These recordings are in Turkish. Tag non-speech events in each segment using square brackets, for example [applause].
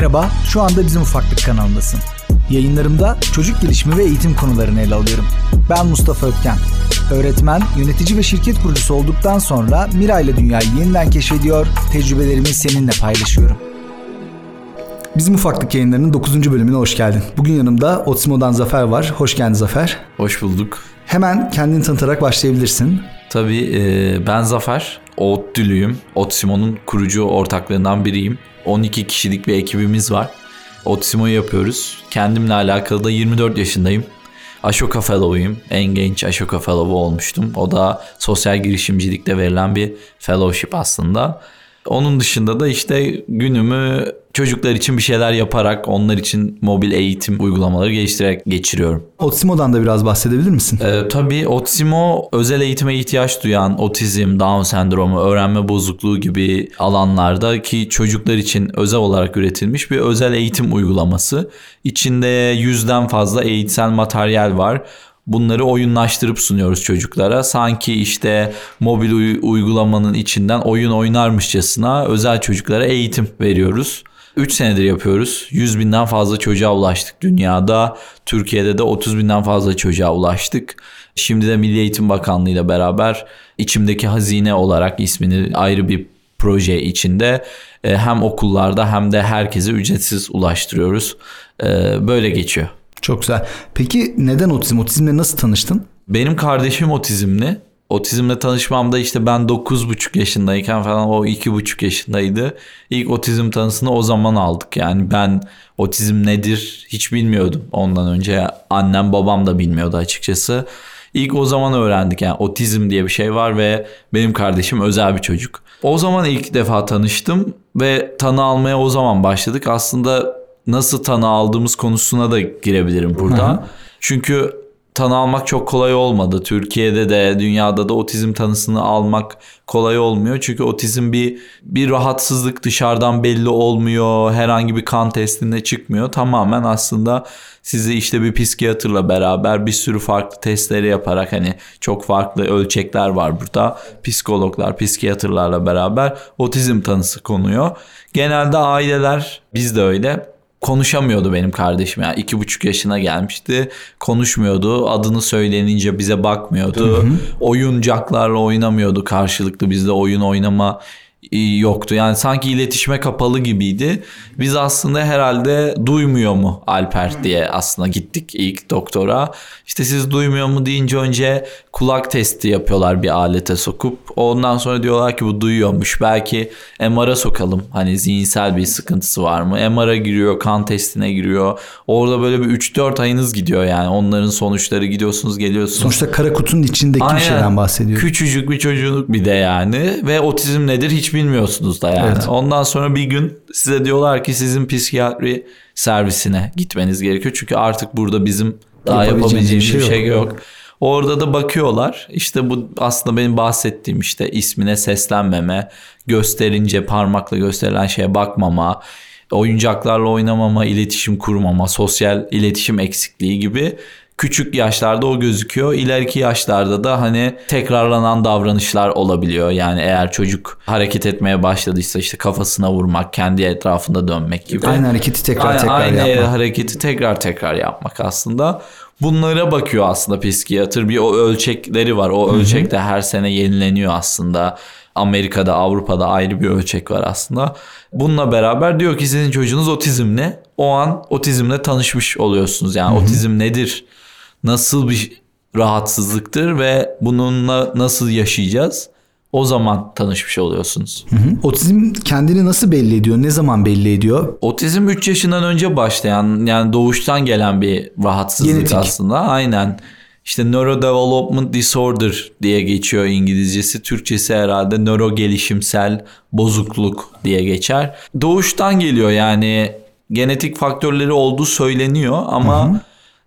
Merhaba, şu anda Bizim Ufaklık kanalındasın. Yayınlarımda çocuk gelişimi ve eğitim konularını ele alıyorum. Ben Mustafa Ötken. Öğretmen, yönetici ve şirket kurucusu olduktan sonra Mira ile dünyayı yeniden keşfediyor, tecrübelerimi seninle paylaşıyorum. Bizim Ufaklık yayınlarının 9. bölümüne hoş geldin. Bugün yanımda Otsimo'dan Zafer var. Hoş geldin Zafer. Hoş bulduk. Hemen kendini tanıtarak başlayabilirsin. Tabii ben Zafer. ODTÜ'lüyüm. Otsimo'nun kurucu ortaklarından biriyim. 12 kişilik bir ekibimiz var. Otsimo'yu yapıyoruz. Kendimle alakalı da 24 yaşındayım. Ashoka Fellow'uyum. En genç Ashoka Fellow olmuştum. O da sosyal girişimcilikte verilen bir fellowship aslında. Onun dışında da işte günümü çocuklar için bir şeyler yaparak onlar için mobil eğitim uygulamaları geliştirerek geçiriyorum. Otsimo'dan da biraz bahsedebilir misin? Ee, tabii Otsimo özel eğitime ihtiyaç duyan otizm, Down sendromu, öğrenme bozukluğu gibi alanlarda ki çocuklar için özel olarak üretilmiş bir özel eğitim uygulaması. İçinde yüzden fazla eğitsel materyal var. Bunları oyunlaştırıp sunuyoruz çocuklara. Sanki işte mobil uygulamanın içinden oyun oynarmışçasına özel çocuklara eğitim veriyoruz. 3 senedir yapıyoruz. 100 binden fazla çocuğa ulaştık dünyada. Türkiye'de de 30 binden fazla çocuğa ulaştık. Şimdi de Milli Eğitim Bakanlığı ile beraber içimdeki hazine olarak ismini ayrı bir proje içinde e, hem okullarda hem de herkese ücretsiz ulaştırıyoruz. E, böyle geçiyor. Çok güzel. Peki neden otizm? Otizmle nasıl tanıştın? Benim kardeşim otizmli. Otizmle tanışmamda işte ben 9,5 yaşındayken falan o 2,5 yaşındaydı. İlk otizm tanısını o zaman aldık. Yani ben otizm nedir hiç bilmiyordum ondan önce. Annem babam da bilmiyordu açıkçası. İlk o zaman öğrendik yani otizm diye bir şey var ve benim kardeşim özel bir çocuk. O zaman ilk defa tanıştım ve tanı almaya o zaman başladık. Aslında nasıl tanı aldığımız konusuna da girebilirim burada. Hı hı. Çünkü tanı almak çok kolay olmadı. Türkiye'de de dünyada da otizm tanısını almak kolay olmuyor. Çünkü otizm bir bir rahatsızlık dışarıdan belli olmuyor. Herhangi bir kan testinde çıkmıyor. Tamamen aslında sizi işte bir psikiyatrla beraber bir sürü farklı testleri yaparak hani çok farklı ölçekler var burada. Psikologlar, psikiyatrlarla beraber otizm tanısı konuyor. Genelde aileler biz de öyle konuşamıyordu benim kardeşim. Yani iki buçuk yaşına gelmişti. Konuşmuyordu. Adını söylenince bize bakmıyordu. Hı hı. Oyuncaklarla oynamıyordu karşılıklı. Bizde oyun oynama yoktu. Yani sanki iletişime kapalı gibiydi. Biz aslında herhalde duymuyor mu Alper diye aslında gittik ilk doktora. İşte siz duymuyor mu deyince önce kulak testi yapıyorlar bir alete sokup. Ondan sonra diyorlar ki bu duyuyormuş. Belki MR'a sokalım. Hani zihinsel bir sıkıntısı var mı? MR'a giriyor, kan testine giriyor. Orada böyle bir 3-4 ayınız gidiyor yani. Onların sonuçları gidiyorsunuz geliyorsunuz. Sonuçta kara kutunun içindeki Aynen. bir şeyden bahsediyor. Küçücük bir çocuk bir de yani. Ve otizm nedir hiç bilmiyorsunuz da yani. Evet. Ondan sonra bir gün size diyorlar ki sizin psikiyatri servisine gitmeniz gerekiyor. Çünkü artık burada bizim daha yapabileceğimiz bir şey, bir şey yok. yok. Orada da bakıyorlar. İşte bu aslında benim bahsettiğim işte ismine seslenmeme, gösterince parmakla gösterilen şeye bakmama, oyuncaklarla oynamama, iletişim kurmama, sosyal iletişim eksikliği gibi küçük yaşlarda o gözüküyor. İleriki yaşlarda da hani tekrarlanan davranışlar olabiliyor. Yani eğer çocuk hareket etmeye başladıysa işte kafasına vurmak, kendi etrafında dönmek gibi. Aynı hareketi tekrar aynı, tekrar aynı yapmak. Aynı hareketi tekrar tekrar yapmak aslında. Bunlara bakıyor aslında psikiyatr. Bir o ölçekleri var. O ölçek de her sene yenileniyor aslında. Amerika'da, Avrupa'da ayrı bir ölçek var aslında. Bununla beraber diyor ki sizin çocuğunuz otizmle. O an otizmle tanışmış oluyorsunuz. Yani Hı-hı. otizm nedir? Nasıl bir rahatsızlıktır ve bununla nasıl yaşayacağız? O zaman tanışmış oluyorsunuz. Hı hı. Otizm kendini nasıl belli ediyor? Ne zaman belli ediyor? Otizm 3 yaşından önce başlayan yani doğuştan gelen bir rahatsızlık Genetik. aslında. Aynen. İşte neurodevelopment disorder diye geçiyor İngilizcesi. Türkçesi herhalde nöro gelişimsel bozukluk diye geçer. Doğuştan geliyor yani genetik faktörleri olduğu söyleniyor ama hı hı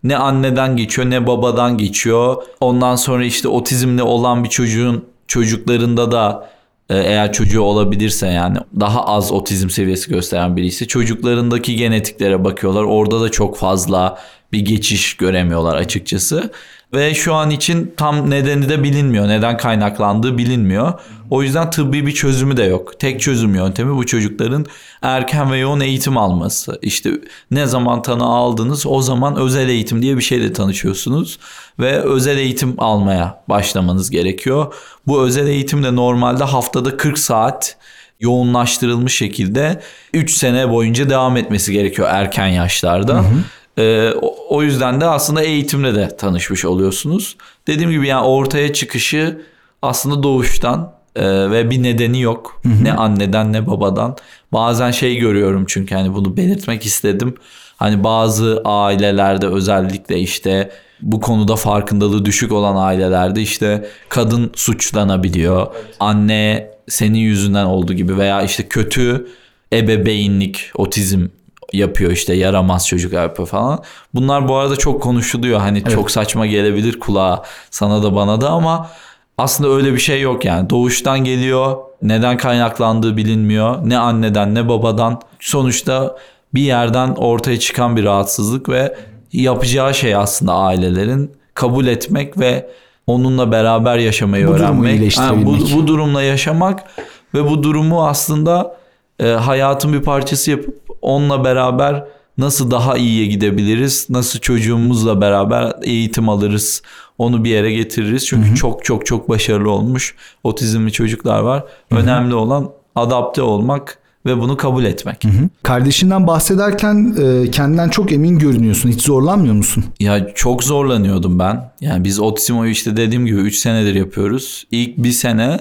ne anneden geçiyor ne babadan geçiyor. Ondan sonra işte otizmli olan bir çocuğun çocuklarında da e, eğer çocuğu olabilirse yani daha az otizm seviyesi gösteren birisi çocuklarındaki genetiklere bakıyorlar. Orada da çok fazla bir geçiş göremiyorlar açıkçası. Ve şu an için tam nedeni de bilinmiyor. Neden kaynaklandığı bilinmiyor. O yüzden tıbbi bir çözümü de yok. Tek çözüm yöntemi bu çocukların erken ve yoğun eğitim alması. İşte ne zaman tanı aldınız o zaman özel eğitim diye bir şeyle tanışıyorsunuz. Ve özel eğitim almaya başlamanız gerekiyor. Bu özel eğitim de normalde haftada 40 saat yoğunlaştırılmış şekilde 3 sene boyunca devam etmesi gerekiyor erken yaşlarda. Hı hı. Ee, o yüzden de aslında eğitimle de tanışmış oluyorsunuz. Dediğim gibi yani ortaya çıkışı aslında doğuştan e, ve bir nedeni yok. Hı hı. Ne anneden ne babadan. Bazen şey görüyorum çünkü hani bunu belirtmek istedim. Hani bazı ailelerde özellikle işte bu konuda farkındalığı düşük olan ailelerde işte kadın suçlanabiliyor. Anne senin yüzünden olduğu gibi veya işte kötü ebeveynlik, otizm yapıyor işte yaramaz çocuk yapıyor falan. Bunlar bu arada çok konuşuluyor. Hani evet. çok saçma gelebilir kulağa sana da bana da ama aslında öyle bir şey yok yani. Doğuştan geliyor. Neden kaynaklandığı bilinmiyor. Ne anneden ne babadan. Sonuçta bir yerden ortaya çıkan bir rahatsızlık ve yapacağı şey aslında ailelerin kabul etmek ve onunla beraber yaşamayı bu öğrenmek. Yani bu, bu durumla yaşamak ve bu durumu aslında e, hayatın bir parçası yapıp onunla beraber nasıl daha iyiye gidebiliriz? Nasıl çocuğumuzla beraber eğitim alırız? Onu bir yere getiririz. Çünkü Hı-hı. çok çok çok başarılı olmuş otizmli çocuklar var. Hı-hı. Önemli olan adapte olmak ve bunu kabul etmek. Hı hı. Kardeşinden bahsederken e, kendinden çok emin görünüyorsun. Hiç zorlanmıyor musun? Ya çok zorlanıyordum ben. Yani biz Otizmo'yu işte dediğim gibi 3 senedir yapıyoruz. İlk bir sene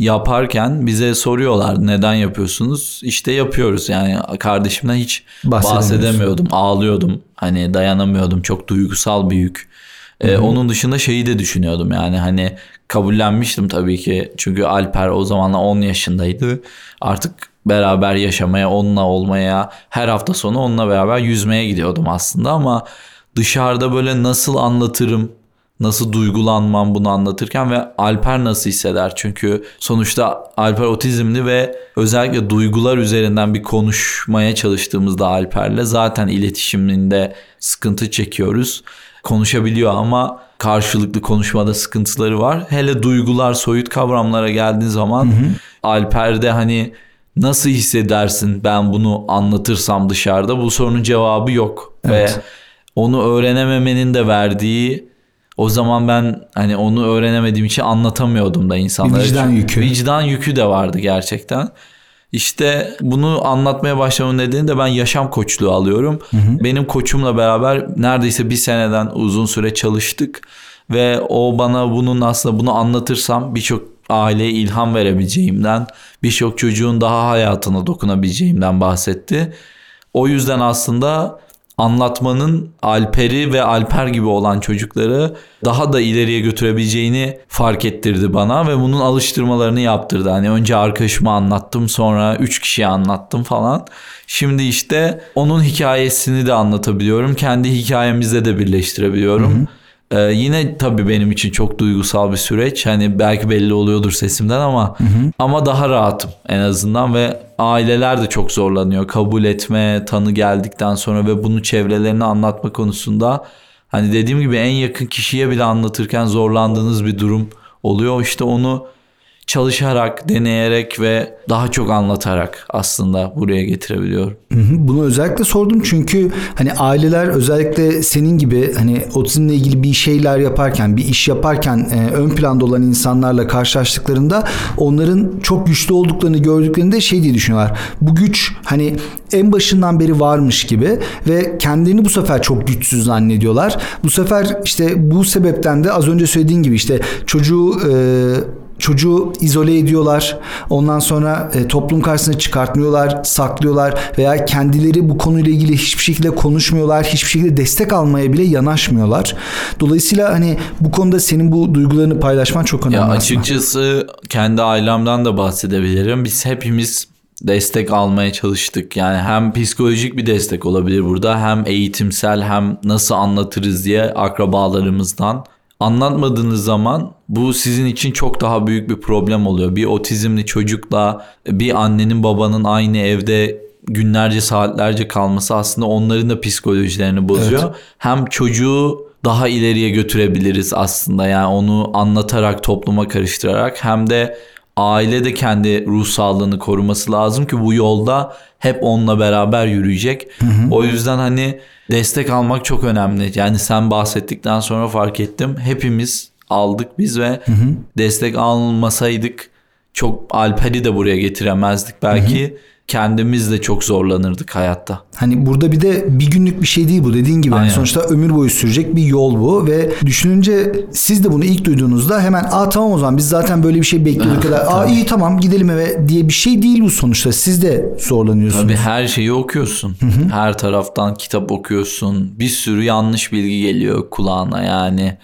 yaparken bize soruyorlar neden yapıyorsunuz? İşte yapıyoruz yani kardeşimden hiç bahsedemiyordum. Ağlıyordum. Hani dayanamıyordum. Çok duygusal bir yük. Ee, onun dışında şeyi de düşünüyordum yani hani kabullenmiştim tabii ki. Çünkü Alper o zamanla 10 yaşındaydı. Artık beraber yaşamaya, onunla olmaya, her hafta sonu onunla beraber yüzmeye gidiyordum aslında ama dışarıda böyle nasıl anlatırım, nasıl duygulanmam bunu anlatırken ve Alper nasıl hisseder? Çünkü sonuçta Alper otizmli ve özellikle duygular üzerinden bir konuşmaya çalıştığımızda Alper'le zaten iletişiminde sıkıntı çekiyoruz. Konuşabiliyor ama karşılıklı konuşmada sıkıntıları var. Hele duygular, soyut kavramlara geldiği zaman hı hı. Alper'de hani nasıl hissedersin ben bunu anlatırsam dışarıda bu sorunun cevabı yok. Evet. Ve onu öğrenememenin de verdiği o zaman ben hani onu öğrenemediğim için anlatamıyordum da insanlara. Bir vicdan yükü. Vicdan yükü de vardı gerçekten. İşte bunu anlatmaya başlamamın nedeni de ben yaşam koçluğu alıyorum. Hı hı. Benim koçumla beraber neredeyse bir seneden uzun süre çalıştık. Ve o bana bunun aslında bunu anlatırsam birçok aileye ilham verebileceğimden, birçok çocuğun daha hayatına dokunabileceğimden bahsetti. O yüzden aslında anlatmanın Alper'i ve Alper gibi olan çocukları daha da ileriye götürebileceğini fark ettirdi bana ve bunun alıştırmalarını yaptırdı. Hani önce arkadaşıma anlattım sonra üç kişiye anlattım falan. Şimdi işte onun hikayesini de anlatabiliyorum. Kendi hikayemizde de birleştirebiliyorum. Hı hı. Ee, yine tabii benim için çok duygusal bir süreç. Hani belki belli oluyordur sesimden ama hı hı. ama daha rahatım en azından ve aileler de çok zorlanıyor kabul etme, tanı geldikten sonra ve bunu çevrelerine anlatma konusunda. Hani dediğim gibi en yakın kişiye bile anlatırken zorlandığınız bir durum oluyor. İşte onu çalışarak, deneyerek ve daha çok anlatarak aslında buraya getirebiliyorum. Bunu özellikle sordum çünkü hani aileler özellikle senin gibi hani otizmle ilgili bir şeyler yaparken, bir iş yaparken e, ön planda olan insanlarla karşılaştıklarında onların çok güçlü olduklarını gördüklerinde şey diye düşünüyorlar. Bu güç hani en başından beri varmış gibi ve kendini bu sefer çok güçsüz zannediyorlar. Bu sefer işte bu sebepten de az önce söylediğin gibi işte çocuğu e, çocuğu izole ediyorlar. Ondan sonra e, toplum karşısına çıkartmıyorlar, saklıyorlar veya kendileri bu konuyla ilgili hiçbir şekilde konuşmuyorlar. Hiçbir şekilde destek almaya bile yanaşmıyorlar. Dolayısıyla hani bu konuda senin bu duygularını paylaşman çok önemli. Ya açıkçası aslında. kendi ailemden de bahsedebilirim. Biz hepimiz destek almaya çalıştık. Yani hem psikolojik bir destek olabilir burada hem eğitimsel hem nasıl anlatırız diye akrabalarımızdan anlatmadığınız zaman bu sizin için çok daha büyük bir problem oluyor. Bir otizmli çocukla bir annenin babanın aynı evde günlerce saatlerce kalması aslında onların da psikolojilerini bozuyor. Evet. Hem çocuğu daha ileriye götürebiliriz aslında yani onu anlatarak topluma karıştırarak hem de aile de kendi ruh sağlığını koruması lazım ki bu yolda hep onunla beraber yürüyecek. O yüzden hani destek almak çok önemli. Yani sen bahsettikten sonra fark ettim. Hepimiz aldık biz ve destek almasaydık çok Alper'i de buraya getiremezdik belki. Kendimiz de çok zorlanırdık hayatta. Hani burada bir de bir günlük bir şey değil bu dediğin gibi. Yani sonuçta ömür boyu sürecek bir yol bu ve düşününce siz de bunu ilk duyduğunuzda hemen aa tamam o zaman biz zaten böyle bir şey bekliyorduk [laughs] kadar aa iyi tamam gidelim eve diye bir şey değil bu sonuçta. Siz de zorlanıyorsunuz. Tabii her şeyi okuyorsun. Her taraftan kitap okuyorsun. Bir sürü yanlış bilgi geliyor kulağına yani.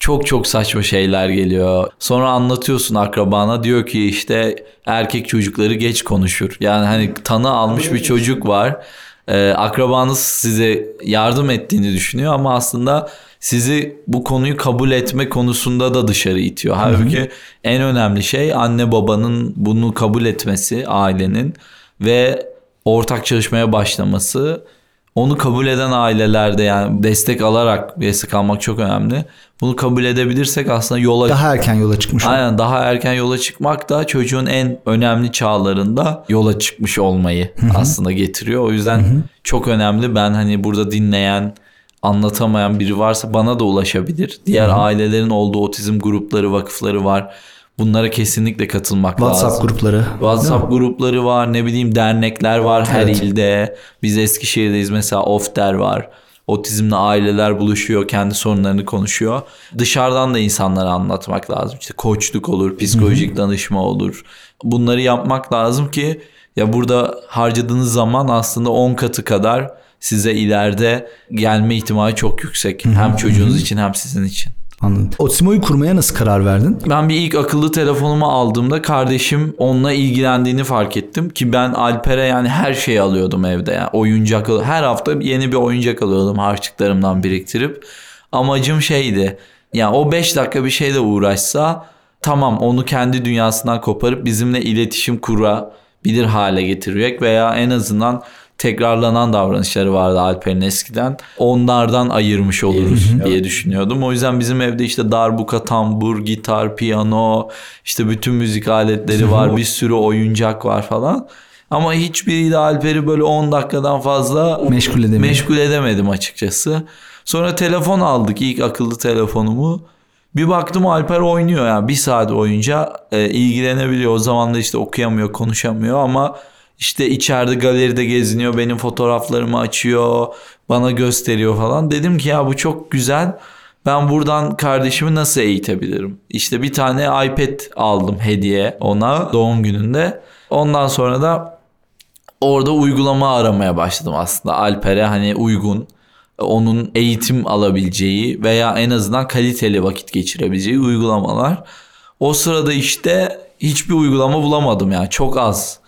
Çok çok saçma şeyler geliyor. Sonra anlatıyorsun akrabana diyor ki işte erkek çocukları geç konuşur. Yani hani tanı almış bir çocuk var. Ee, akrabanız size yardım ettiğini düşünüyor ama aslında sizi bu konuyu kabul etme konusunda da dışarı itiyor. Halbuki en önemli şey anne babanın bunu kabul etmesi ailenin ve ortak çalışmaya başlaması. Onu kabul eden ailelerde yani destek alarak destek almak çok önemli. Bunu kabul edebilirsek aslında yola Daha erken yola çıkmış. Aynen daha erken yola çıkmak da çocuğun en önemli çağlarında yola çıkmış olmayı aslında getiriyor. O yüzden çok önemli. Ben hani burada dinleyen, anlatamayan biri varsa bana da ulaşabilir. Diğer ailelerin olduğu otizm grupları, vakıfları var. Bunlara kesinlikle katılmak WhatsApp lazım. grupları. WhatsApp grupları var, ne bileyim dernekler var her Evet. ilde. Biz Eskişehir'deyiz mesela Ofter var. Otizmli aileler buluşuyor, kendi sorunlarını konuşuyor. Dışarıdan da insanlara anlatmak lazım. İşte koçluk olur, psikolojik danışma olur. Bunları yapmak lazım ki ya burada harcadığınız zaman aslında 10 katı kadar size ileride gelme ihtimali çok yüksek. Hem çocuğunuz için hem sizin için. Anladım. Otimo'yu kurmaya nasıl karar verdin? Ben bir ilk akıllı telefonumu aldığımda kardeşim onunla ilgilendiğini fark ettim ki ben Alper'e yani her şeyi alıyordum evde yani oyuncak her hafta yeni bir oyuncak alıyordum harçlıklarımdan biriktirip amacım şeydi yani o 5 dakika bir şeyle uğraşsa tamam onu kendi dünyasından koparıp bizimle iletişim kurabilir hale getirecek veya en azından tekrarlanan davranışları vardı Alper'in eskiden. Onlardan ayırmış oluruz diye düşünüyordum. O yüzden bizim evde işte darbuka, tambur, gitar, piyano, işte bütün müzik aletleri var. Bir sürü oyuncak var falan. Ama hiçbiriyle Alper'i böyle 10 dakikadan fazla Meşgul edemedim. meşgul edemedim açıkçası. Sonra telefon aldık ilk akıllı telefonumu. Bir baktım Alper oynuyor yani bir saat oyunca e, ilgilenebiliyor. O zaman da işte okuyamıyor, konuşamıyor ama işte içeride galeride geziniyor. Benim fotoğraflarımı açıyor, bana gösteriyor falan. Dedim ki ya bu çok güzel. Ben buradan kardeşimi nasıl eğitebilirim? İşte bir tane iPad aldım hediye ona doğum gününde. Ondan sonra da orada uygulama aramaya başladım aslında Alper'e hani uygun onun eğitim alabileceği veya en azından kaliteli vakit geçirebileceği uygulamalar. O sırada işte hiçbir uygulama bulamadım yani çok az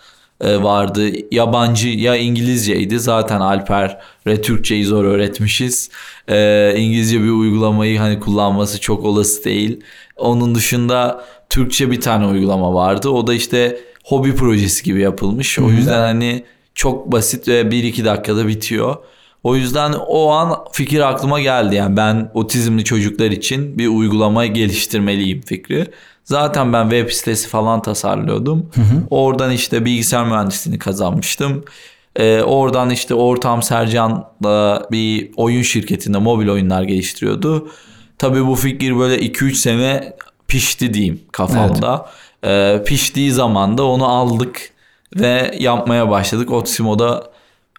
vardı. Yabancı ya İngilizceydi zaten Alper'e Türkçeyi zor öğretmişiz. E, İngilizce bir uygulamayı hani kullanması çok olası değil. Onun dışında Türkçe bir tane uygulama vardı. O da işte hobi projesi gibi yapılmış. O yüzden hani çok basit ve 1-2 dakikada bitiyor. O yüzden o an fikir aklıma geldi. Yani ben otizmli çocuklar için bir uygulama geliştirmeliyim fikri. Zaten ben web sitesi falan tasarlıyordum. Oradan işte bilgisayar mühendisliğini kazanmıştım. Ee, oradan işte ortam Sercan'la bir oyun şirketinde mobil oyunlar geliştiriyordu. Tabii bu fikir böyle 2-3 sene pişti diyeyim kafamda. Ee, piştiği zaman da onu aldık ve yapmaya başladık. Otimo'da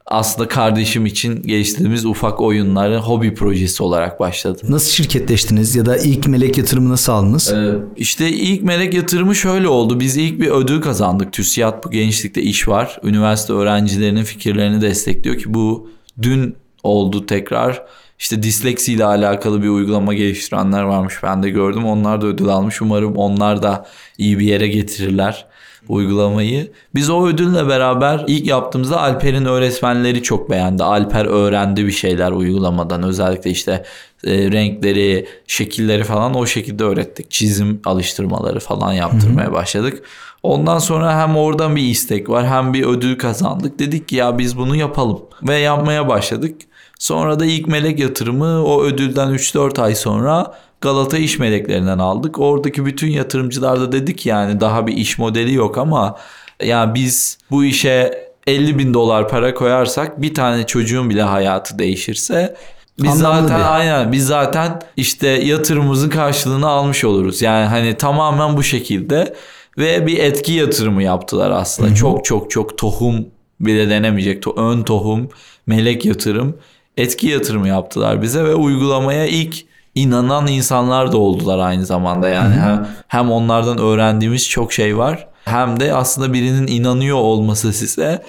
aslında kardeşim için geliştirdiğimiz ufak oyunları hobi projesi olarak başladı. Nasıl şirketleştiniz ya da ilk melek yatırımı nasıl aldınız? İşte ilk melek yatırımı şöyle oldu. Biz ilk bir ödül kazandık. TÜSİAD bu gençlikte iş var. Üniversite öğrencilerinin fikirlerini destekliyor ki bu dün oldu tekrar. İşte disleksi ile alakalı bir uygulama geliştirenler varmış. Ben de gördüm. Onlar da ödül almış. Umarım onlar da iyi bir yere getirirler. Uygulamayı. Biz o ödülle beraber ilk yaptığımızda Alper'in öğretmenleri çok beğendi. Alper öğrendi bir şeyler uygulamadan. Özellikle işte e, renkleri, şekilleri falan o şekilde öğrettik. Çizim alıştırmaları falan yaptırmaya başladık. Ondan sonra hem oradan bir istek var hem bir ödül kazandık. Dedik ki ya biz bunu yapalım ve yapmaya başladık. Sonra da ilk melek yatırımı o ödülden 3-4 ay sonra Galata iş meleklerinden aldık. Oradaki bütün yatırımcılar da dedik yani daha bir iş modeli yok ama ya biz bu işe 50 bin dolar para koyarsak bir tane çocuğun bile hayatı değişirse biz Anlamlı zaten bir. aynen biz zaten işte yatırımımızın karşılığını almış oluruz. Yani hani tamamen bu şekilde ve bir etki yatırımı yaptılar aslında. Çok çok çok tohum bile denemeyecek. Ön tohum, melek yatırım, etki yatırımı yaptılar bize ve uygulamaya ilk inanan insanlar da oldular aynı zamanda. Yani hem, hem onlardan öğrendiğimiz çok şey var hem de aslında birinin inanıyor olması size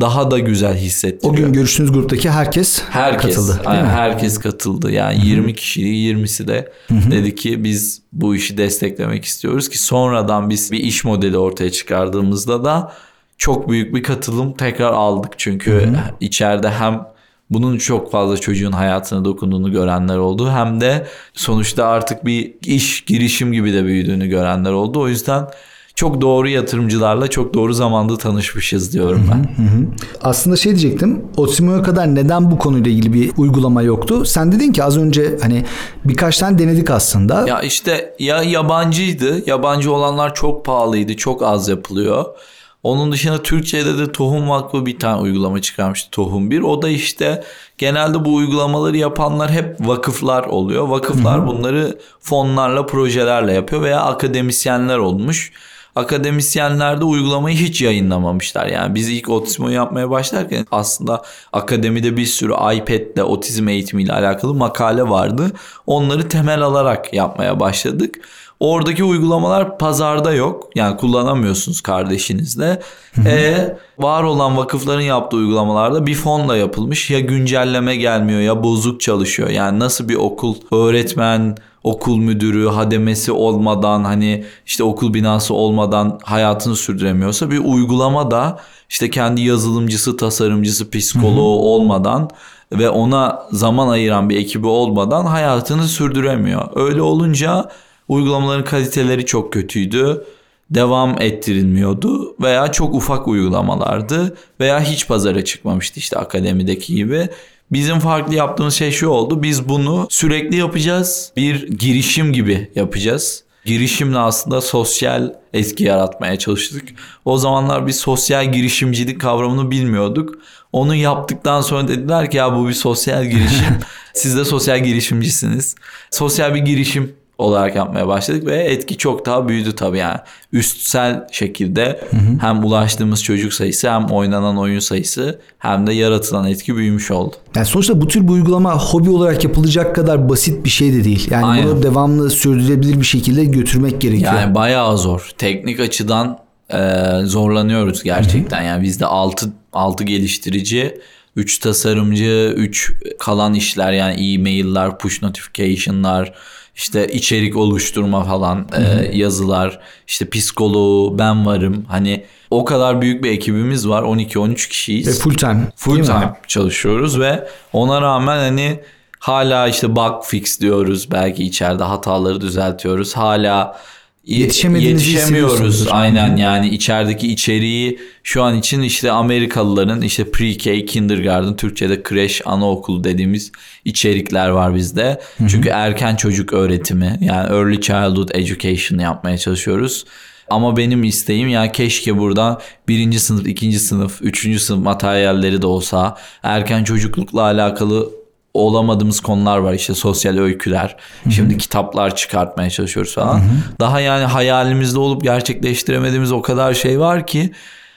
daha da güzel hissettiriyor. O gün görüştüğünüz gruptaki herkes, Herkes, katıldı. aynen, mi? herkes katıldı. Yani 20 kişi, 20'si de dedi ki biz bu işi desteklemek istiyoruz ki sonradan biz bir iş modeli ortaya çıkardığımızda da çok büyük bir katılım tekrar aldık. Çünkü içeride hem bunun çok fazla çocuğun hayatına dokunduğunu görenler oldu hem de sonuçta artık bir iş girişim gibi de büyüdüğünü görenler oldu. O yüzden çok doğru yatırımcılarla çok doğru zamanda tanışmışız diyorum ben. Aslında şey diyecektim. Otimo'ya kadar neden bu konuyla ilgili bir uygulama yoktu? Sen dedin ki az önce hani birkaç tane denedik aslında. Ya işte ya yabancıydı. Yabancı olanlar çok pahalıydı. Çok az yapılıyor. Onun dışında Türkçe'de de Tohum Vakfı bir tane uygulama çıkarmıştı Tohum 1. O da işte genelde bu uygulamaları yapanlar hep vakıflar oluyor. Vakıflar bunları fonlarla, projelerle yapıyor veya akademisyenler olmuş. Akademisyenler de uygulamayı hiç yayınlamamışlar. Yani biz ilk otizmo yapmaya başlarken aslında akademide bir sürü iPad'le otizm eğitimiyle alakalı makale vardı. Onları temel alarak yapmaya başladık. Oradaki uygulamalar pazarda yok. Yani kullanamıyorsunuz kardeşinizle. E var olan vakıfların yaptığı uygulamalarda bir fonla yapılmış. Ya güncelleme gelmiyor ya bozuk çalışıyor. Yani nasıl bir okul öğretmen, okul müdürü hademesi olmadan hani işte okul binası olmadan hayatını sürdüremiyorsa bir uygulama da işte kendi yazılımcısı, tasarımcısı, psikoloğu olmadan ve ona zaman ayıran bir ekibi olmadan hayatını sürdüremiyor. Öyle olunca uygulamaların kaliteleri çok kötüydü. Devam ettirilmiyordu veya çok ufak uygulamalardı veya hiç pazara çıkmamıştı işte akademideki gibi. Bizim farklı yaptığımız şey şu oldu. Biz bunu sürekli yapacağız. Bir girişim gibi yapacağız. Girişimle aslında sosyal etki yaratmaya çalıştık. O zamanlar biz sosyal girişimcilik kavramını bilmiyorduk. Onu yaptıktan sonra dediler ki ya bu bir sosyal girişim. [laughs] Siz de sosyal girişimcisiniz. Sosyal bir girişim olarak yapmaya başladık ve etki çok daha büyüdü tabii yani. Üstsel şekilde hem ulaştığımız çocuk sayısı hem oynanan oyun sayısı hem de yaratılan etki büyümüş oldu. Yani sonuçta bu tür bir uygulama hobi olarak yapılacak kadar basit bir şey de değil. Yani Aynen. bunu devamlı sürdürülebilir bir şekilde götürmek gerekiyor. Yani bayağı zor. Teknik açıdan e, zorlanıyoruz gerçekten. Yani bizde 6 6 geliştirici, 3 tasarımcı, 3 kalan işler yani e-mail'lar, push notification'lar, işte içerik oluşturma falan, e, yazılar, işte psikoloğu, ben varım. Hani o kadar büyük bir ekibimiz var. 12-13 kişiyiz. Ve full time. Full değil mi? time çalışıyoruz ve ona rağmen hani hala işte bug fix diyoruz. Belki içeride hataları düzeltiyoruz. Hala Yetişemediğinizi yetişemiyoruz. Aynen yani içerideki içeriği şu an için işte Amerikalıların işte pre-K, kindergarten, Türkçe'de kreş, anaokulu dediğimiz içerikler var bizde. Çünkü erken çocuk öğretimi yani early childhood education yapmaya çalışıyoruz. Ama benim isteğim ya keşke burada birinci sınıf, ikinci sınıf, üçüncü sınıf materyalleri de olsa erken çocuklukla alakalı olamadığımız konular var işte sosyal öyküler. Şimdi kitaplar çıkartmaya çalışıyoruz falan. Daha yani hayalimizde olup gerçekleştiremediğimiz o kadar şey var ki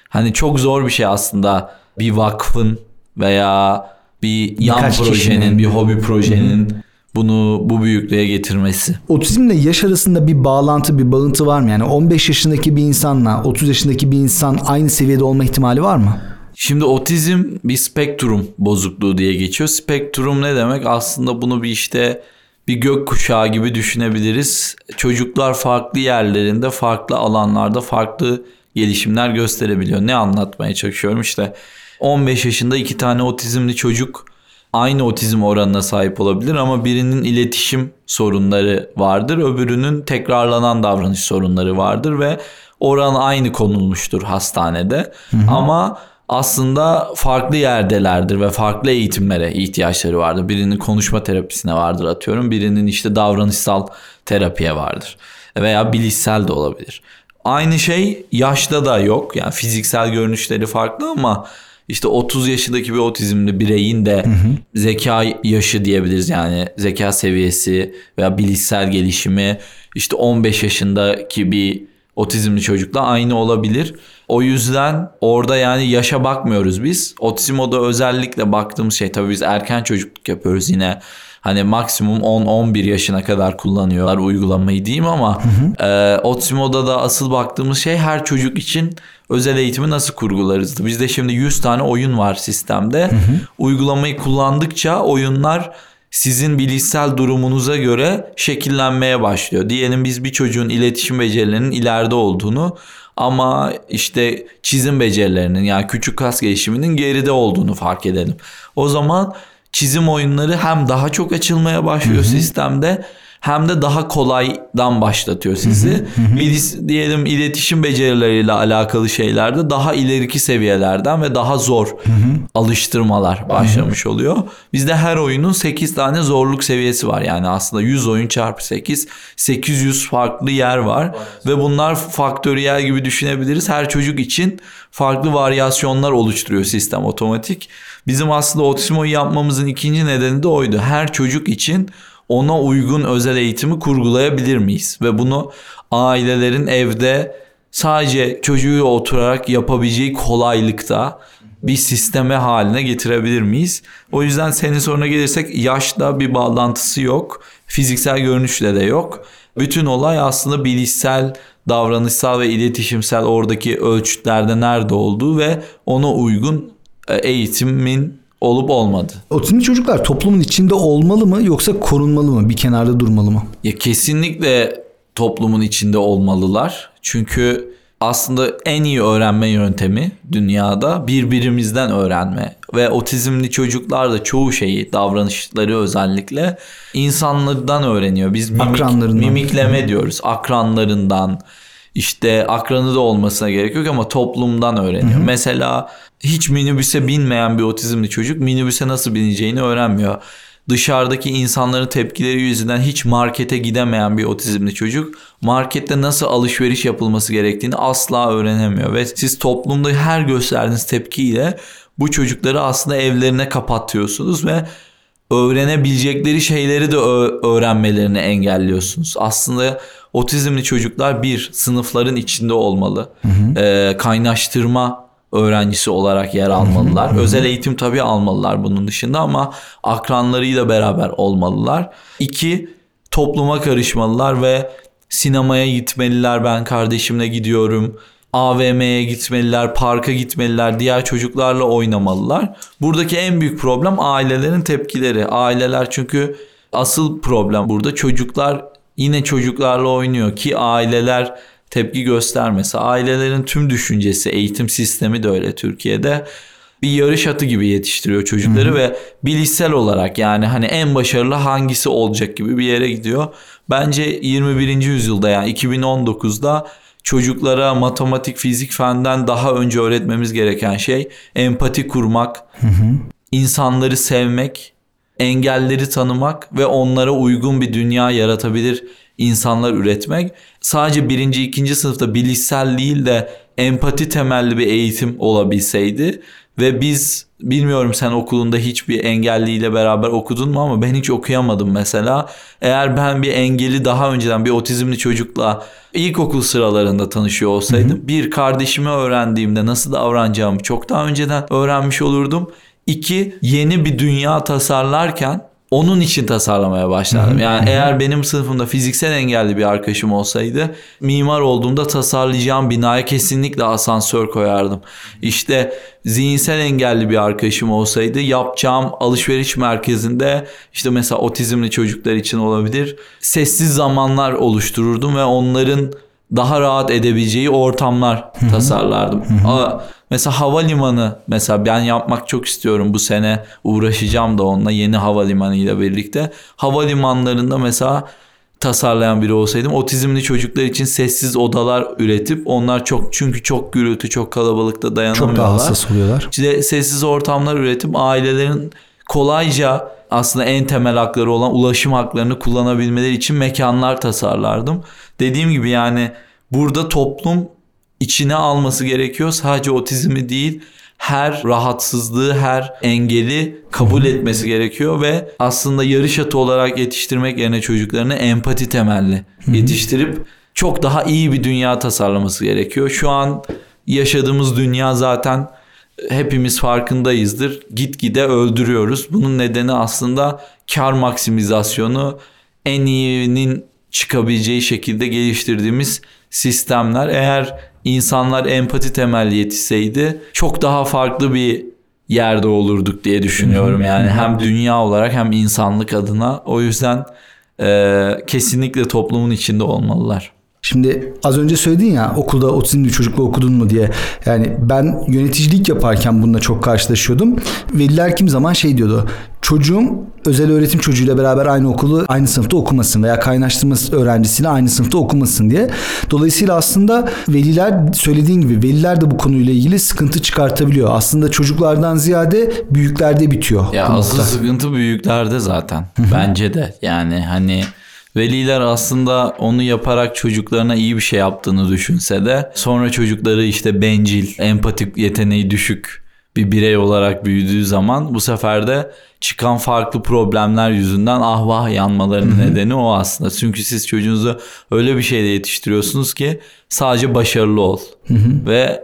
hani çok zor bir şey aslında bir vakfın veya bir yan Birkaç projenin, kişinin. bir hobi projenin bunu bu büyüklüğe getirmesi. Otizmle yaş arasında bir bağlantı, bir bağıntı var mı? Yani 15 yaşındaki bir insanla 30 yaşındaki bir insan aynı seviyede olma ihtimali var mı? Şimdi otizm bir spektrum bozukluğu diye geçiyor. Spektrum ne demek? Aslında bunu bir işte bir gök kuşağı gibi düşünebiliriz. Çocuklar farklı yerlerinde, farklı alanlarda, farklı gelişimler gösterebiliyor. Ne anlatmaya çalışıyorum işte 15 yaşında iki tane otizmli çocuk aynı otizm oranına sahip olabilir ama birinin iletişim sorunları vardır, öbürünün tekrarlanan davranış sorunları vardır ve oran aynı konulmuştur hastanede. Hı hı. Ama aslında farklı yerdelerdir ve farklı eğitimlere ihtiyaçları vardır. Birinin konuşma terapisine vardır atıyorum. Birinin işte davranışsal terapiye vardır. Veya bilişsel de olabilir. Aynı şey yaşta da yok. Yani fiziksel görünüşleri farklı ama işte 30 yaşındaki bir otizmli bireyin de hı hı. zeka yaşı diyebiliriz yani zeka seviyesi veya bilişsel gelişimi işte 15 yaşındaki bir otizmli çocukla aynı olabilir. O yüzden orada yani yaşa bakmıyoruz biz. Otizm o da özellikle baktığımız şey tabii biz erken çocukluk yapıyoruz yine. Hani maksimum 10-11 yaşına kadar kullanıyorlar uygulamayı diyeyim ama hı hı. E, Otizmo'da da asıl baktığımız şey her çocuk için özel eğitimi nasıl kurgularızdı. Bizde şimdi 100 tane oyun var sistemde. Hı hı. Uygulamayı kullandıkça oyunlar sizin bilişsel durumunuza göre şekillenmeye başlıyor. Diyelim biz bir çocuğun iletişim becerilerinin ileride olduğunu ama işte çizim becerilerinin yani küçük kas gelişiminin geride olduğunu fark edelim. O zaman çizim oyunları hem daha çok açılmaya başlıyor Hı-hı. sistemde hem de daha kolaydan başlatıyor sizi. Bir diyelim iletişim becerileriyle alakalı şeylerde daha ileriki seviyelerden ve daha zor alıştırmalar başlamış oluyor. Bizde her oyunun 8 tane zorluk seviyesi var. Yani aslında 100 oyun çarpı 8 800 farklı yer var ve bunlar faktöriyel gibi düşünebiliriz. Her çocuk için farklı varyasyonlar oluşturuyor sistem otomatik. Bizim aslında otizmoyu yapmamızın ikinci nedeni de oydu. Her çocuk için ona uygun özel eğitimi kurgulayabilir miyiz? Ve bunu ailelerin evde sadece çocuğu oturarak yapabileceği kolaylıkta bir sisteme haline getirebilir miyiz? O yüzden senin soruna gelirsek yaşla bir bağlantısı yok. Fiziksel görünüşle de yok. Bütün olay aslında bilişsel, davranışsal ve iletişimsel oradaki ölçütlerde nerede olduğu ve ona uygun e, eğitimin olup olmadı. Otizmli çocuklar toplumun içinde olmalı mı yoksa korunmalı mı? Bir kenarda durmalı mı? Ya kesinlikle toplumun içinde olmalılar. Çünkü aslında en iyi öğrenme yöntemi dünyada birbirimizden öğrenme ve otizmli çocuklar da çoğu şeyi davranışları özellikle insanlardan öğreniyor. Biz mimik, mimikleme diyoruz. Akranlarından, işte akranı da olmasına gerek yok ama toplumdan öğreniyor. Hı hı. Mesela hiç minibüse binmeyen bir otizmli çocuk minibüse nasıl bineceğini öğrenmiyor. Dışarıdaki insanların tepkileri yüzünden hiç markete gidemeyen bir otizmli çocuk markette nasıl alışveriş yapılması gerektiğini asla öğrenemiyor ve siz toplumda her gösterdiğiniz tepkiyle bu çocukları aslında evlerine kapatıyorsunuz ve öğrenebilecekleri şeyleri de öğrenmelerini engelliyorsunuz. Aslında otizmli çocuklar bir sınıfların içinde olmalı. Hı hı. E, kaynaştırma öğrencisi olarak yer almalılar. Özel eğitim tabii almalılar bunun dışında ama akranlarıyla beraber olmalılar. İki, topluma karışmalılar ve sinemaya gitmeliler. Ben kardeşimle gidiyorum. AVM'ye gitmeliler, parka gitmeliler, diğer çocuklarla oynamalılar. Buradaki en büyük problem ailelerin tepkileri. Aileler çünkü asıl problem burada çocuklar yine çocuklarla oynuyor ki aileler tepki göstermesi. Ailelerin tüm düşüncesi, eğitim sistemi de öyle Türkiye'de. Bir yarış atı gibi yetiştiriyor çocukları Hı-hı. ve bilişsel olarak yani hani en başarılı hangisi olacak gibi bir yere gidiyor. Bence 21. yüzyılda yani 2019'da çocuklara matematik, fizik, fenden daha önce öğretmemiz gereken şey empati kurmak, hı hı. insanları sevmek, engelleri tanımak ve onlara uygun bir dünya yaratabilir insanlar üretmek. Sadece birinci, ikinci sınıfta bilişsel değil de empati temelli bir eğitim olabilseydi ve biz bilmiyorum sen okulunda hiçbir engelliyle beraber okudun mu ama ben hiç okuyamadım mesela. Eğer ben bir engeli daha önceden bir otizmli çocukla ilkokul sıralarında tanışıyor olsaydım hı hı. bir kardeşimi öğrendiğimde nasıl davranacağımı çok daha önceden öğrenmiş olurdum. İki yeni bir dünya tasarlarken onun için tasarlamaya başladım. Yani eğer benim sınıfımda fiziksel engelli bir arkadaşım olsaydı mimar olduğumda tasarlayacağım binaya kesinlikle asansör koyardım. İşte zihinsel engelli bir arkadaşım olsaydı yapacağım alışveriş merkezinde işte mesela otizmli çocuklar için olabilir sessiz zamanlar oluştururdum ve onların daha rahat edebileceği ortamlar tasarlardım. Mesela havalimanı mesela ben yapmak çok istiyorum bu sene uğraşacağım da onunla yeni havalimanı ile birlikte. Havalimanlarında mesela tasarlayan biri olsaydım otizmli çocuklar için sessiz odalar üretip onlar çok çünkü çok gürültü çok kalabalıkta dayanamıyorlar. Çok daha hassas oluyorlar. İşte sessiz ortamlar üretip ailelerin kolayca aslında en temel hakları olan ulaşım haklarını kullanabilmeleri için mekanlar tasarlardım. Dediğim gibi yani burada toplum içine alması gerekiyor. Sadece otizmi değil her rahatsızlığı, her engeli kabul etmesi gerekiyor ve aslında yarış atı olarak yetiştirmek yerine çocuklarını empati temelli yetiştirip çok daha iyi bir dünya tasarlaması gerekiyor. Şu an yaşadığımız dünya zaten hepimiz farkındayızdır. Gitgide öldürüyoruz. Bunun nedeni aslında kar maksimizasyonu en iyinin çıkabileceği şekilde geliştirdiğimiz sistemler. Eğer insanlar empati temelli yetişseydi çok daha farklı bir yerde olurduk diye düşünüyorum. Yani hem dünya olarak hem insanlık adına. O yüzden e, kesinlikle toplumun içinde olmalılar. Şimdi az önce söyledin ya okulda otizmli çocukla okudun mu diye. Yani ben yöneticilik yaparken bununla çok karşılaşıyordum. Veliler kim zaman şey diyordu. Çocuğum özel öğretim çocuğuyla beraber aynı okulu aynı sınıfta okumasın veya kaynaştırma öğrencisiyle aynı sınıfta okumasın diye. Dolayısıyla aslında veliler söylediğin gibi veliler de bu konuyla ilgili sıkıntı çıkartabiliyor. Aslında çocuklardan ziyade büyüklerde bitiyor. Ya asıl sıkıntı büyüklerde zaten. Bence de. Yani hani Veliler aslında onu yaparak çocuklarına iyi bir şey yaptığını düşünse de sonra çocukları işte bencil, empatik yeteneği düşük bir birey olarak büyüdüğü zaman bu sefer de çıkan farklı problemler yüzünden ahvah yanmalarının Hı-hı. nedeni o aslında. Çünkü siz çocuğunuzu öyle bir şeyle yetiştiriyorsunuz ki sadece başarılı ol. Ve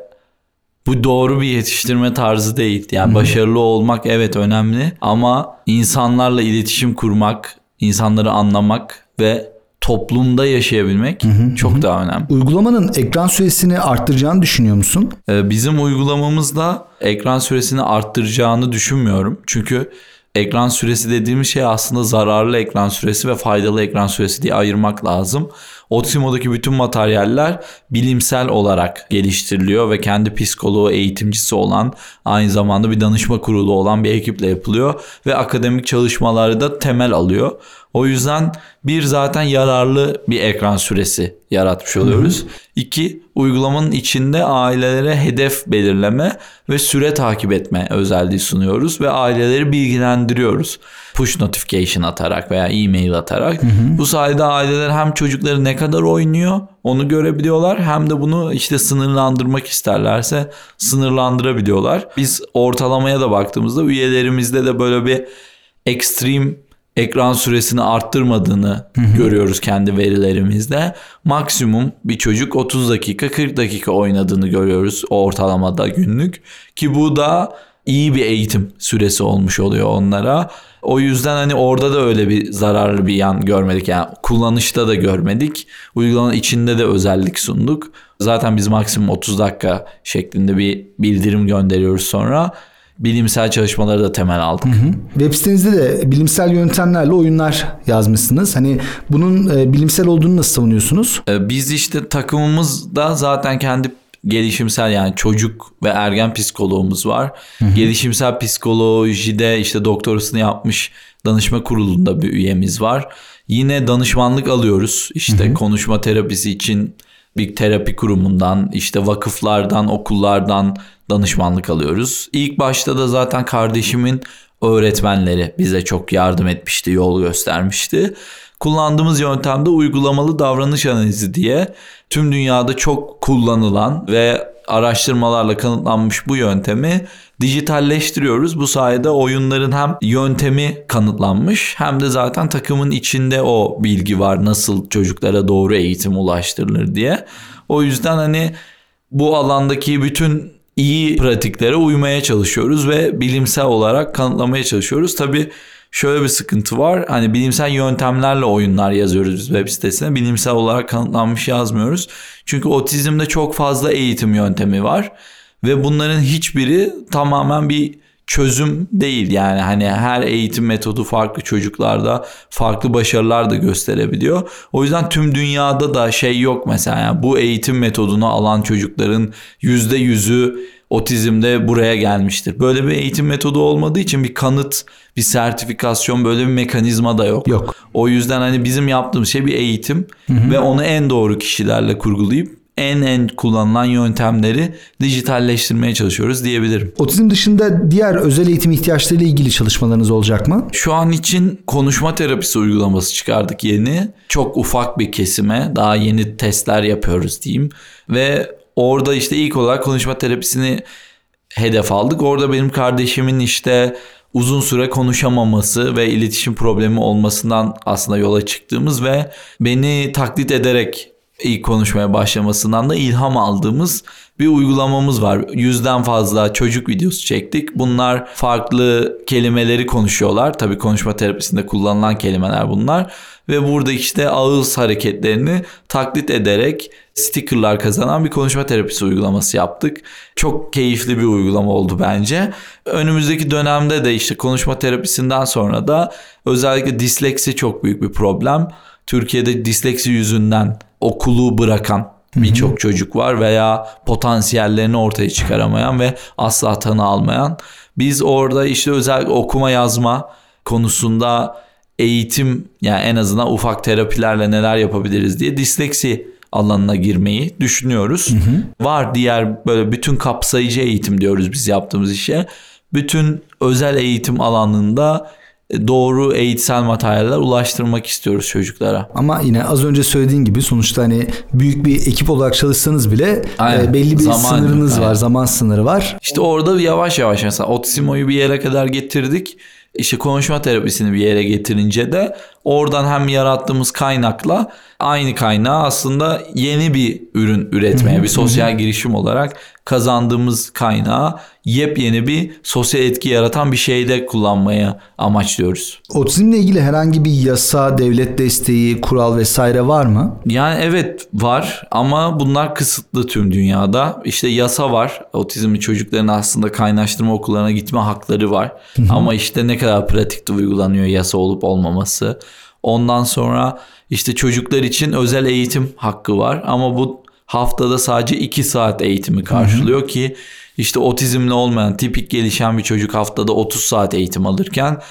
bu doğru bir yetiştirme tarzı değil. Yani başarılı olmak evet önemli ama insanlarla iletişim kurmak, insanları anlamak ve toplumda yaşayabilmek hı hı, çok hı. daha önemli. Uygulamanın ekran süresini arttıracağını düşünüyor musun? Ee, bizim uygulamamızda ekran süresini arttıracağını düşünmüyorum. Çünkü ekran süresi dediğimiz şey aslında zararlı ekran süresi ve faydalı ekran süresi diye ayırmak lazım. Otimo'daki bütün materyaller bilimsel olarak geliştiriliyor ve kendi psikoloğu eğitimcisi olan aynı zamanda bir danışma kurulu olan bir ekiple yapılıyor ve akademik çalışmaları da temel alıyor. O yüzden bir zaten yararlı bir ekran süresi yaratmış oluyoruz. Hı hı. İki uygulamanın içinde ailelere hedef belirleme ve süre takip etme özelliği sunuyoruz ve aileleri bilgilendiriyoruz. Push notification atarak veya e-mail atarak. Hı hı. Bu sayede aileler hem çocukları ne kadar oynuyor onu görebiliyorlar hem de bunu işte sınırlandırmak isterlerse sınırlandırabiliyorlar. Biz ortalamaya da baktığımızda üyelerimizde de böyle bir ekstrem ekran süresini arttırmadığını görüyoruz kendi verilerimizde. Maksimum bir çocuk 30 dakika 40 dakika oynadığını görüyoruz ortalamada günlük ki bu da iyi bir eğitim süresi olmuş oluyor onlara. O yüzden hani orada da öyle bir zararlı bir yan görmedik. Yani kullanışta da görmedik. Uygulamanın içinde de özellik sunduk. Zaten biz maksimum 30 dakika şeklinde bir bildirim gönderiyoruz sonra bilimsel çalışmaları da temel aldık. Hı hı. Web sitenizde de bilimsel yöntemlerle oyunlar yazmışsınız. Hani bunun e, bilimsel olduğunu nasıl savunuyorsunuz? E, biz işte takımımızda zaten kendi gelişimsel yani çocuk ve ergen psikoloğumuz var. Hı hı. Gelişimsel psikolojide işte doktorasını yapmış danışma kurulunda bir üyemiz var. Yine danışmanlık alıyoruz. İşte hı hı. konuşma terapisi için bir terapi kurumundan, işte vakıflardan, okullardan danışmanlık alıyoruz. İlk başta da zaten kardeşimin öğretmenleri bize çok yardım etmişti, yol göstermişti. Kullandığımız yöntemde uygulamalı davranış analizi diye tüm dünyada çok kullanılan ve araştırmalarla kanıtlanmış bu yöntemi dijitalleştiriyoruz. Bu sayede oyunların hem yöntemi kanıtlanmış hem de zaten takımın içinde o bilgi var nasıl çocuklara doğru eğitim ulaştırılır diye. O yüzden hani bu alandaki bütün iyi pratiklere uymaya çalışıyoruz ve bilimsel olarak kanıtlamaya çalışıyoruz. Tabii şöyle bir sıkıntı var. Hani bilimsel yöntemlerle oyunlar yazıyoruz biz web sitesine. Bilimsel olarak kanıtlanmış yazmıyoruz. Çünkü otizmde çok fazla eğitim yöntemi var ve bunların hiçbiri tamamen bir çözüm değil yani hani her eğitim metodu farklı çocuklarda farklı başarılar da gösterebiliyor. O yüzden tüm dünyada da şey yok mesela yani bu eğitim metodunu alan çocukların yüzde yüzü otizmde buraya gelmiştir. Böyle bir eğitim metodu olmadığı için bir kanıt, bir sertifikasyon böyle bir mekanizma da yok. Yok. O yüzden hani bizim yaptığımız şey bir eğitim ve onu en doğru kişilerle kurgulayıp en en kullanılan yöntemleri dijitalleştirmeye çalışıyoruz diyebilirim. Otizm dışında diğer özel eğitim ihtiyaçlarıyla ilgili çalışmalarınız olacak mı? Şu an için konuşma terapisi uygulaması çıkardık yeni. Çok ufak bir kesime daha yeni testler yapıyoruz diyeyim. Ve orada işte ilk olarak konuşma terapisini hedef aldık. Orada benim kardeşimin işte uzun süre konuşamaması ve iletişim problemi olmasından aslında yola çıktığımız ve beni taklit ederek ilk konuşmaya başlamasından da ilham aldığımız bir uygulamamız var. Yüzden fazla çocuk videosu çektik. Bunlar farklı kelimeleri konuşuyorlar. Tabii konuşma terapisinde kullanılan kelimeler bunlar. Ve burada işte ağız hareketlerini taklit ederek stickerlar kazanan bir konuşma terapisi uygulaması yaptık. Çok keyifli bir uygulama oldu bence. Önümüzdeki dönemde de işte konuşma terapisinden sonra da özellikle disleksi çok büyük bir problem. Türkiye'de disleksi yüzünden okulu bırakan birçok çocuk var veya potansiyellerini ortaya çıkaramayan ve asla tanı almayan. Biz orada işte özellikle okuma yazma konusunda eğitim yani en azından ufak terapilerle neler yapabiliriz diye disleksi alanına girmeyi düşünüyoruz. Hı hı. Var diğer böyle bütün kapsayıcı eğitim diyoruz biz yaptığımız işe. Bütün özel eğitim alanında doğru eğitsel materyaller ulaştırmak istiyoruz çocuklara. Ama yine az önce söylediğin gibi sonuçta hani büyük bir ekip olarak çalışsanız bile Aynen. belli bir zaman, sınırınız aynen. var, zaman sınırı var. İşte orada yavaş yavaş mesela Otizmo'yu bir yere kadar getirdik işte konuşma terapisini bir yere getirince de oradan hem yarattığımız kaynakla aynı kaynağı aslında yeni bir ürün üretmeye, bir sosyal girişim olarak kazandığımız kaynağı yepyeni bir sosyal etki yaratan bir şeyde kullanmaya amaçlıyoruz. Otizmle ilgili herhangi bir yasa, devlet desteği, kural vesaire var mı? Yani evet var ama bunlar kısıtlı tüm dünyada. İşte yasa var. Otizmli çocukların aslında kaynaştırma okullarına gitme hakları var. ama işte ne kadar pratikte uygulanıyor yasa olup olmaması. Ondan sonra işte çocuklar için özel eğitim hakkı var ama bu haftada sadece 2 saat eğitimi karşılıyor Hı-hı. ki işte otizmli olmayan tipik gelişen bir çocuk haftada 30 saat eğitim alırken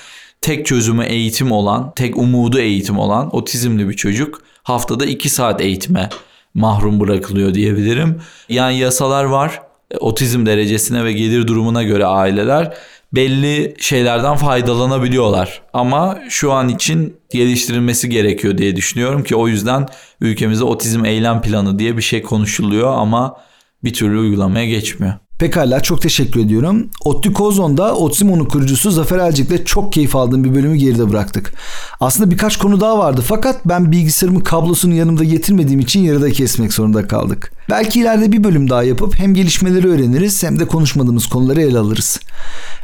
tek çözümü eğitim olan, tek umudu eğitim olan otizmli bir çocuk haftada 2 saat eğitime mahrum bırakılıyor diyebilirim. Yani yasalar var. Otizm derecesine ve gelir durumuna göre aileler belli şeylerden faydalanabiliyorlar. Ama şu an için geliştirilmesi gerekiyor diye düşünüyorum ki o yüzden ülkemizde otizm eylem planı diye bir şey konuşuluyor ama bir türlü uygulamaya geçmiyor. Pekala çok teşekkür ediyorum. ODTÜ Kozon'da Otsimon'un kurucusu Zafer Elcik'le çok keyif aldığım bir bölümü geride bıraktık. Aslında birkaç konu daha vardı fakat ben bilgisayarımın kablosunu yanımda getirmediğim için yarıda kesmek zorunda kaldık. Belki ileride bir bölüm daha yapıp hem gelişmeleri öğreniriz hem de konuşmadığımız konuları ele alırız.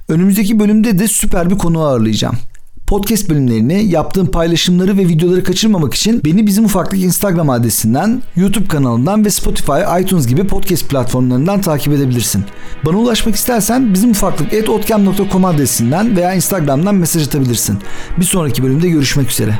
Önümüzdeki bölümde de süper bir konu ağırlayacağım. Podcast bölümlerini, yaptığım paylaşımları ve videoları kaçırmamak için beni bizim ufaklık Instagram adresinden, YouTube kanalından ve Spotify, iTunes gibi podcast platformlarından takip edebilirsin. Bana ulaşmak istersen bizim ufaklık etotcam.com adresinden veya Instagram'dan mesaj atabilirsin. Bir sonraki bölümde görüşmek üzere.